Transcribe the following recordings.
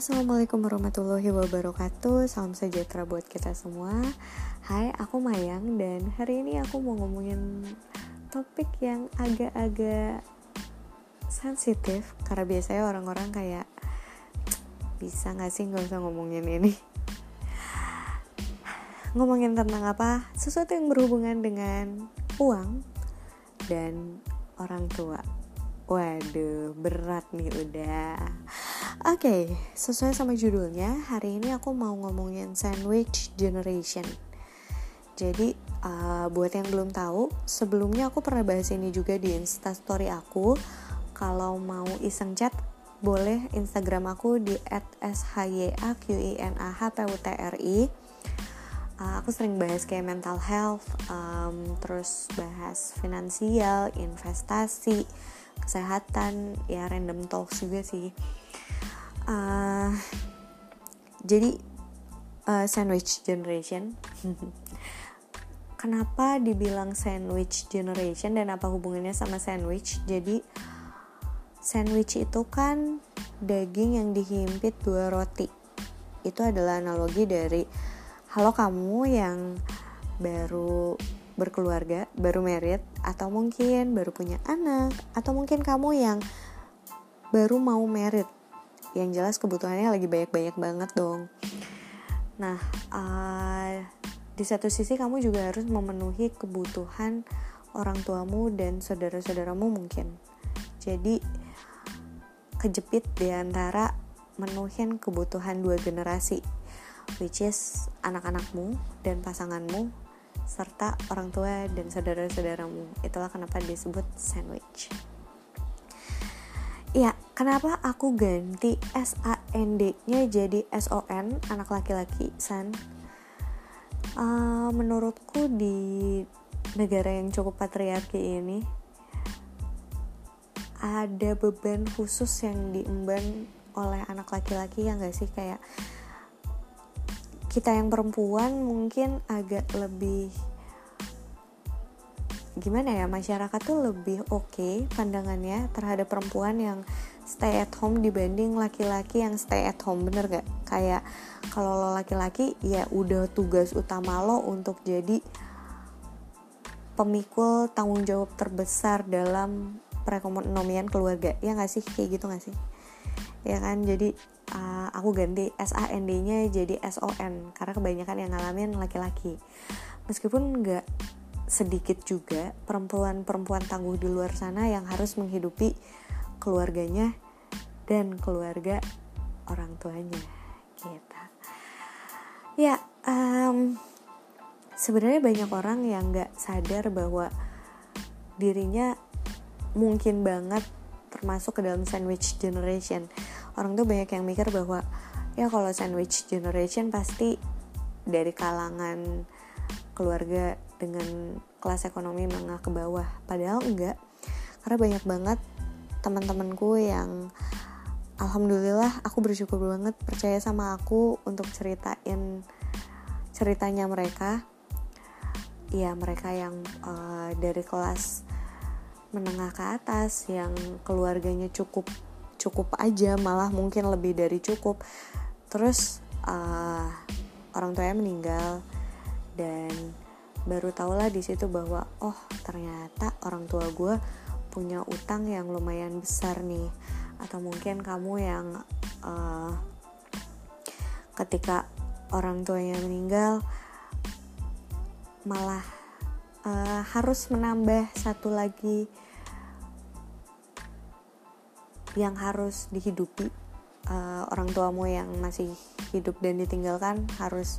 Assalamualaikum warahmatullahi wabarakatuh Salam sejahtera buat kita semua Hai, aku Mayang Dan hari ini aku mau ngomongin Topik yang agak-agak Sensitif Karena biasanya orang-orang kayak Bisa gak sih gak usah ngomongin ini Ngomongin tentang apa? Sesuatu yang berhubungan dengan Uang Dan orang tua Waduh, berat nih udah. Oke, okay, sesuai sama judulnya, hari ini aku mau ngomongin sandwich generation. Jadi, uh, buat yang belum tahu, sebelumnya aku pernah bahas ini juga di instastory aku. Kalau mau iseng chat, boleh Instagram aku di @shyaqinahputri. Uh, aku sering bahas kayak mental health, um, terus bahas finansial, investasi, kesehatan ya random talks juga sih uh, jadi uh, sandwich generation. Kenapa dibilang sandwich generation dan apa hubungannya sama sandwich? Jadi sandwich itu kan daging yang dihimpit dua roti. Itu adalah analogi dari halo kamu yang baru berkeluarga, baru merit, atau mungkin baru punya anak, atau mungkin kamu yang baru mau merit. Yang jelas kebutuhannya lagi banyak-banyak banget dong. Nah, uh, di satu sisi kamu juga harus memenuhi kebutuhan orang tuamu dan saudara-saudaramu mungkin. Jadi kejepit di antara menuhin kebutuhan dua generasi, which is anak-anakmu dan pasanganmu serta orang tua dan saudara-saudaramu. Itulah kenapa disebut sandwich. Ya, kenapa aku ganti SAND-nya jadi SON, anak laki-laki, san? Uh, menurutku di negara yang cukup patriarki ini ada beban khusus yang diemban oleh anak laki-laki yang gak sih kayak kita yang perempuan mungkin agak lebih gimana ya masyarakat tuh lebih oke okay pandangannya terhadap perempuan yang stay at home dibanding laki-laki yang stay at home bener gak kayak kalau lo laki-laki ya udah tugas utama lo untuk jadi pemikul tanggung jawab terbesar dalam perekonomian keluarga. Ya gak sih? Kayak gitu gak sih? Ya kan? Jadi uh, aku ganti SAND-nya jadi SON karena kebanyakan yang ngalamin laki-laki. Meskipun nggak sedikit juga perempuan-perempuan tangguh di luar sana yang harus menghidupi keluarganya dan keluarga orang tuanya gitu. Ya, um, sebenarnya banyak orang yang nggak sadar bahwa dirinya mungkin banget termasuk ke dalam sandwich generation orang tuh banyak yang mikir bahwa ya kalau sandwich generation pasti dari kalangan keluarga dengan kelas ekonomi menengah ke bawah padahal enggak karena banyak banget teman-temanku yang alhamdulillah aku bersyukur banget percaya sama aku untuk ceritain ceritanya mereka. Ya mereka yang uh, dari kelas menengah ke atas yang keluarganya cukup cukup aja malah mungkin lebih dari cukup. Terus uh, orang tuanya meninggal dan baru tau lah di situ bahwa oh ternyata orang tua gue punya utang yang lumayan besar nih. Atau mungkin kamu yang uh, ketika orang tuanya meninggal malah uh, harus menambah satu lagi yang harus dihidupi. Uh, orang tuamu yang masih hidup dan ditinggalkan harus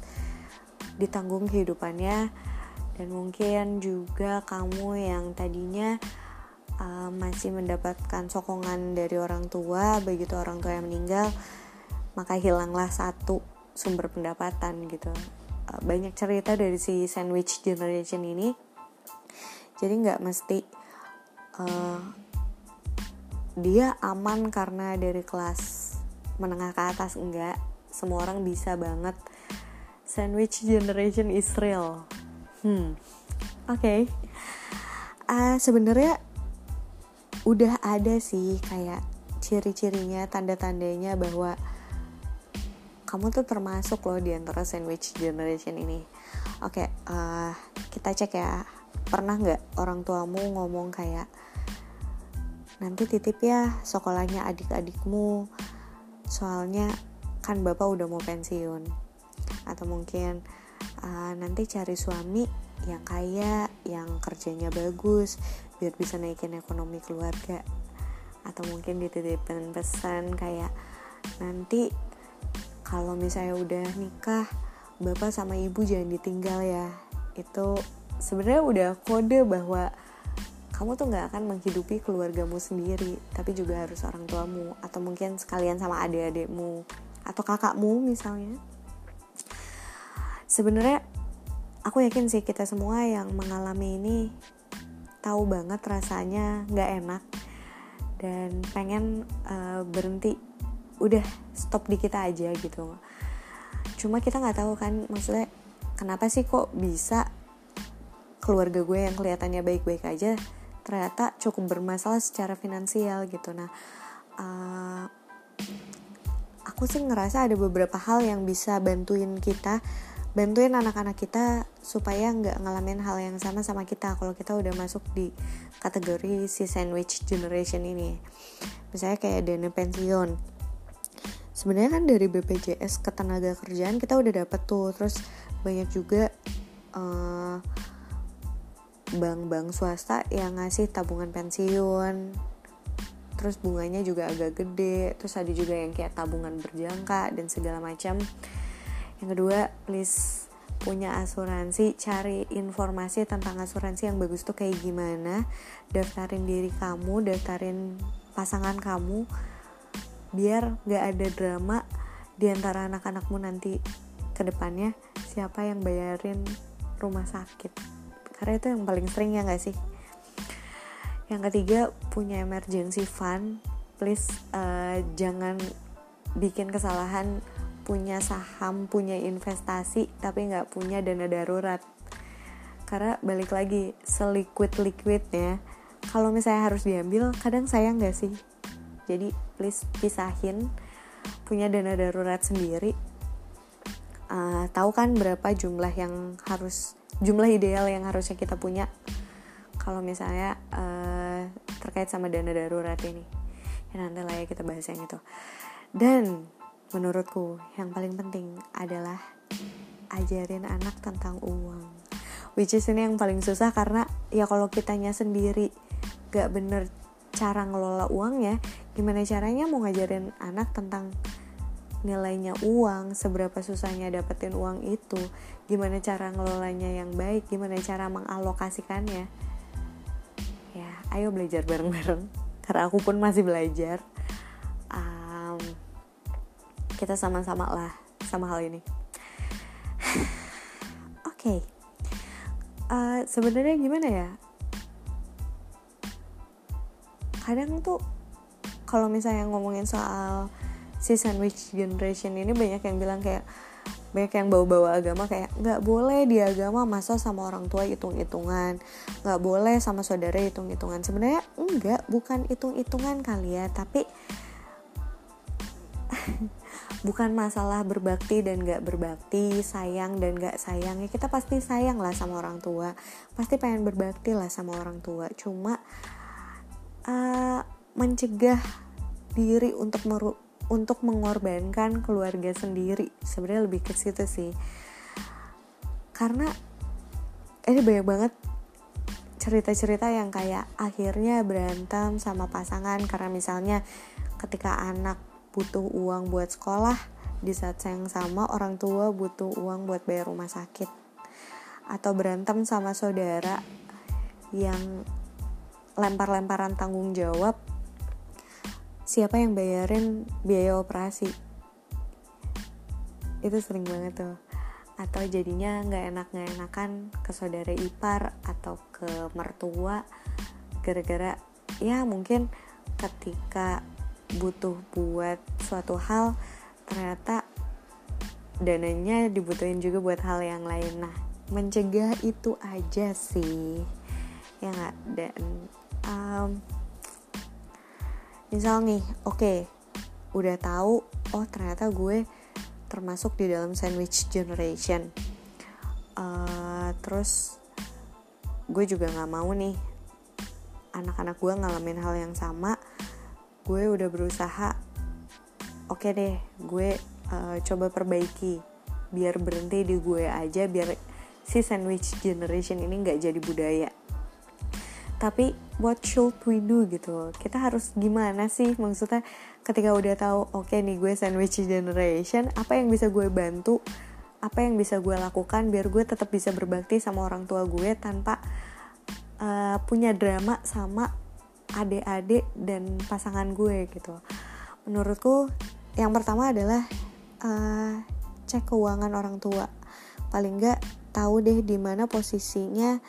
ditanggung kehidupannya. Dan mungkin juga kamu yang tadinya uh, masih mendapatkan sokongan dari orang tua begitu orang tua yang meninggal maka hilanglah satu sumber pendapatan gitu. Uh, banyak cerita dari si sandwich generation ini. Jadi nggak mesti uh, dia aman karena dari kelas menengah ke atas enggak semua orang bisa banget. Sandwich generation is real. Hmm. Oke. Okay. uh, sebenarnya udah ada sih kayak ciri-cirinya tanda-tandanya bahwa kamu tuh termasuk loh di antara sandwich generation ini. Oke okay, uh, kita cek ya. Pernah nggak orang tuamu ngomong kayak nanti titip ya sekolahnya adik-adikmu soalnya kan bapak udah mau pensiun. Atau mungkin uh, nanti cari suami yang kaya yang kerjanya bagus biar bisa naikin ekonomi keluarga. Atau mungkin dititipin pesan kayak nanti kalau misalnya udah nikah bapak sama ibu jangan ditinggal ya. Itu sebenarnya udah kode bahwa kamu tuh nggak akan menghidupi keluargamu sendiri tapi juga harus orang tuamu. Atau mungkin sekalian sama adik-adikmu atau kakakmu misalnya sebenarnya aku yakin sih kita semua yang mengalami ini tahu banget rasanya nggak enak dan pengen uh, berhenti. Udah stop di kita aja gitu. Cuma kita nggak tahu kan maksudnya kenapa sih kok bisa keluarga gue yang kelihatannya baik-baik aja ternyata cukup bermasalah secara finansial gitu. Nah uh, aku sih ngerasa ada beberapa hal yang bisa bantuin kita bantuin anak-anak kita supaya nggak ngalamin hal yang sama sama kita kalau kita udah masuk di kategori si sandwich generation ini. Misalnya kayak dana pensiun. Sebenarnya kan dari BPJS ketenaga kerjaan kita udah dapet tuh. Terus banyak juga uh, bank-bank swasta yang ngasih tabungan pensiun. Terus bunganya juga agak gede. Terus ada juga yang kayak tabungan berjangka dan segala macam yang kedua please punya asuransi cari informasi tentang asuransi yang bagus tuh kayak gimana. Daftarin diri kamu daftarin pasangan kamu biar gak ada drama di antara anak-anakmu nanti ke depannya siapa yang bayarin rumah sakit. Karena itu yang paling sering ya gak sih? Yang ketiga punya emergency fund. Please uh, jangan bikin kesalahan punya saham punya investasi tapi nggak punya dana darurat. Karena balik lagi seliquid liquidnya kalau misalnya harus diambil kadang sayang gak sih? Jadi please pisahin punya dana darurat sendiri. Uh, tahu kan berapa jumlah yang harus jumlah ideal yang harusnya kita punya? Kalau misalnya uh, terkait sama dana darurat ini. Ya nanti lah ya kita bahas yang itu. Dan menurutku yang paling penting adalah ajarin anak tentang uang which is ini yang paling susah karena ya kalau kitanya sendiri gak bener cara ngelola uang ya gimana caranya mau ngajarin anak tentang nilainya uang, seberapa susahnya dapetin uang itu, gimana cara ngelolanya yang baik, gimana cara mengalokasikannya. Ya, ayo belajar bareng-bareng. Karena aku pun masih belajar. Kita sama-sama lah sama hal ini. Oke, okay. uh, sebenarnya gimana ya? Kadang tuh kalau misalnya ngomongin soal si sandwich generation ini banyak yang bilang kayak banyak yang bawa-bawa agama kayak nggak boleh di agama masa sama orang tua hitung-hitungan nggak boleh sama saudara hitung-hitungan sebenarnya enggak bukan hitung-hitungan kali ya tapi bukan masalah berbakti dan gak berbakti sayang dan gak sayang. Ya kita pasti sayang lah sama orang tua. Pasti pengen berbakti lah sama orang tua. Cuma uh, mencegah diri untuk meru untuk mengorbankan keluarga sendiri. Sebenarnya lebih ke situ sih. Karena ini banyak banget cerita-cerita yang kayak akhirnya berantem sama pasangan. Karena misalnya ketika anak butuh uang buat sekolah di saat yang sama orang tua butuh uang buat bayar rumah sakit. Atau berantem sama saudara yang lempar-lemparan tanggung jawab siapa yang bayarin biaya operasi? Itu sering banget tuh. Atau jadinya nggak enak nggak enakan ke saudara ipar atau ke mertua gara-gara ya mungkin ketika butuh buat suatu hal ternyata dananya dibutuhin juga buat hal yang lain. Nah mencegah itu aja sih. Ya nggak? Dan um, misal nih oke okay, udah tahu oh ternyata gue termasuk di dalam sandwich generation. Uh, terus gue juga nggak mau nih anak-anak gue ngalamin hal yang sama gue udah berusaha oke okay deh gue uh, coba perbaiki. Biar berhenti di gue aja biar si sandwich generation ini nggak jadi budaya. Tapi what should we do gitu? Kita harus gimana sih? Maksudnya ketika udah tahu oke okay nih gue sandwich generation apa yang bisa gue bantu? Apa yang bisa gue lakukan biar gue tetap bisa berbakti sama orang tua gue tanpa uh, punya drama sama adik-adik dan pasangan gue gitu. Menurutku yang pertama adalah uh, cek keuangan orang tua. Paling nggak tahu deh di mana posisinya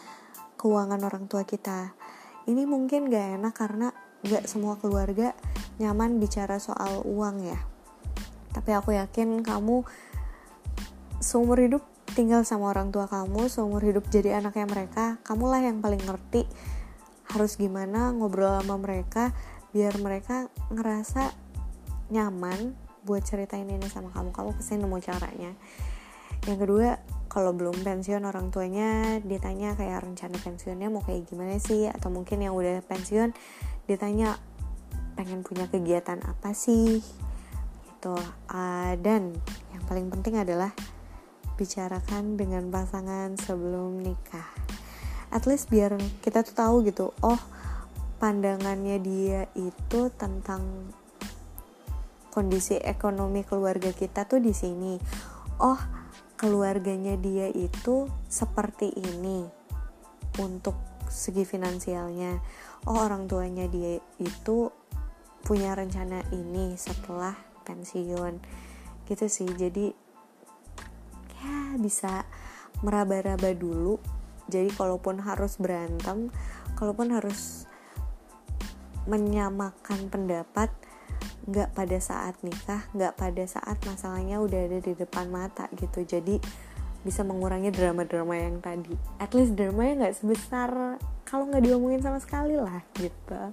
keuangan orang tua kita. Ini mungkin gak enak karena gak semua keluarga nyaman bicara soal uang ya. Tapi aku yakin kamu seumur hidup tinggal sama orang tua kamu seumur hidup jadi anaknya mereka kamulah yang paling ngerti harus gimana ngobrol sama mereka biar mereka ngerasa nyaman buat ceritain ini sama kamu. Kamu pasti nemu caranya. Yang kedua kalau belum pensiun orang tuanya ditanya kayak rencana pensiunnya mau kayak gimana sih? Atau mungkin yang udah pensiun ditanya pengen punya kegiatan apa sih? Gitu. Uh, dan yang paling penting adalah bicarakan dengan pasangan sebelum nikah at least biar kita tuh tahu gitu oh pandangannya dia itu tentang kondisi ekonomi keluarga kita tuh di sini. Oh keluarganya dia itu seperti ini untuk segi finansialnya. Oh orang tuanya dia itu punya rencana ini setelah pensiun. Gitu sih. Jadi ya bisa meraba-raba dulu jadi kalaupun harus berantem kalaupun harus menyamakan pendapat nggak pada saat nikah nggak pada saat masalahnya udah ada di depan mata gitu. Jadi bisa mengurangi drama-drama yang tadi. At least dramanya nggak sebesar kalau nggak diomongin sama sekali lah gitu.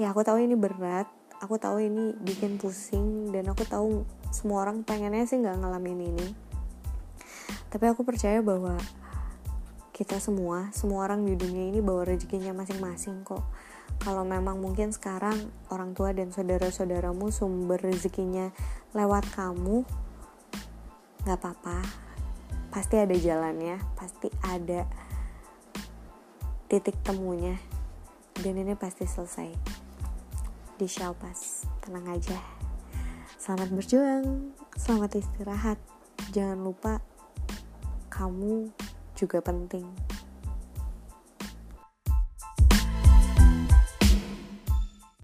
Ya aku tahu ini berat. Aku tahu ini bikin pusing dan aku tahu semua orang pengennya sih nggak ngalamin ini tapi aku percaya bahwa kita semua semua orang di dunia ini bawa rezekinya masing-masing kok. Kalau memang mungkin sekarang orang tua dan saudara-saudaramu sumber rezekinya lewat kamu nggak apa-apa. Pasti ada jalannya pasti ada titik temunya. Dan ini pasti selesai. Di shall pass tenang aja. Selamat berjuang selamat istirahat. Jangan lupa kamu juga penting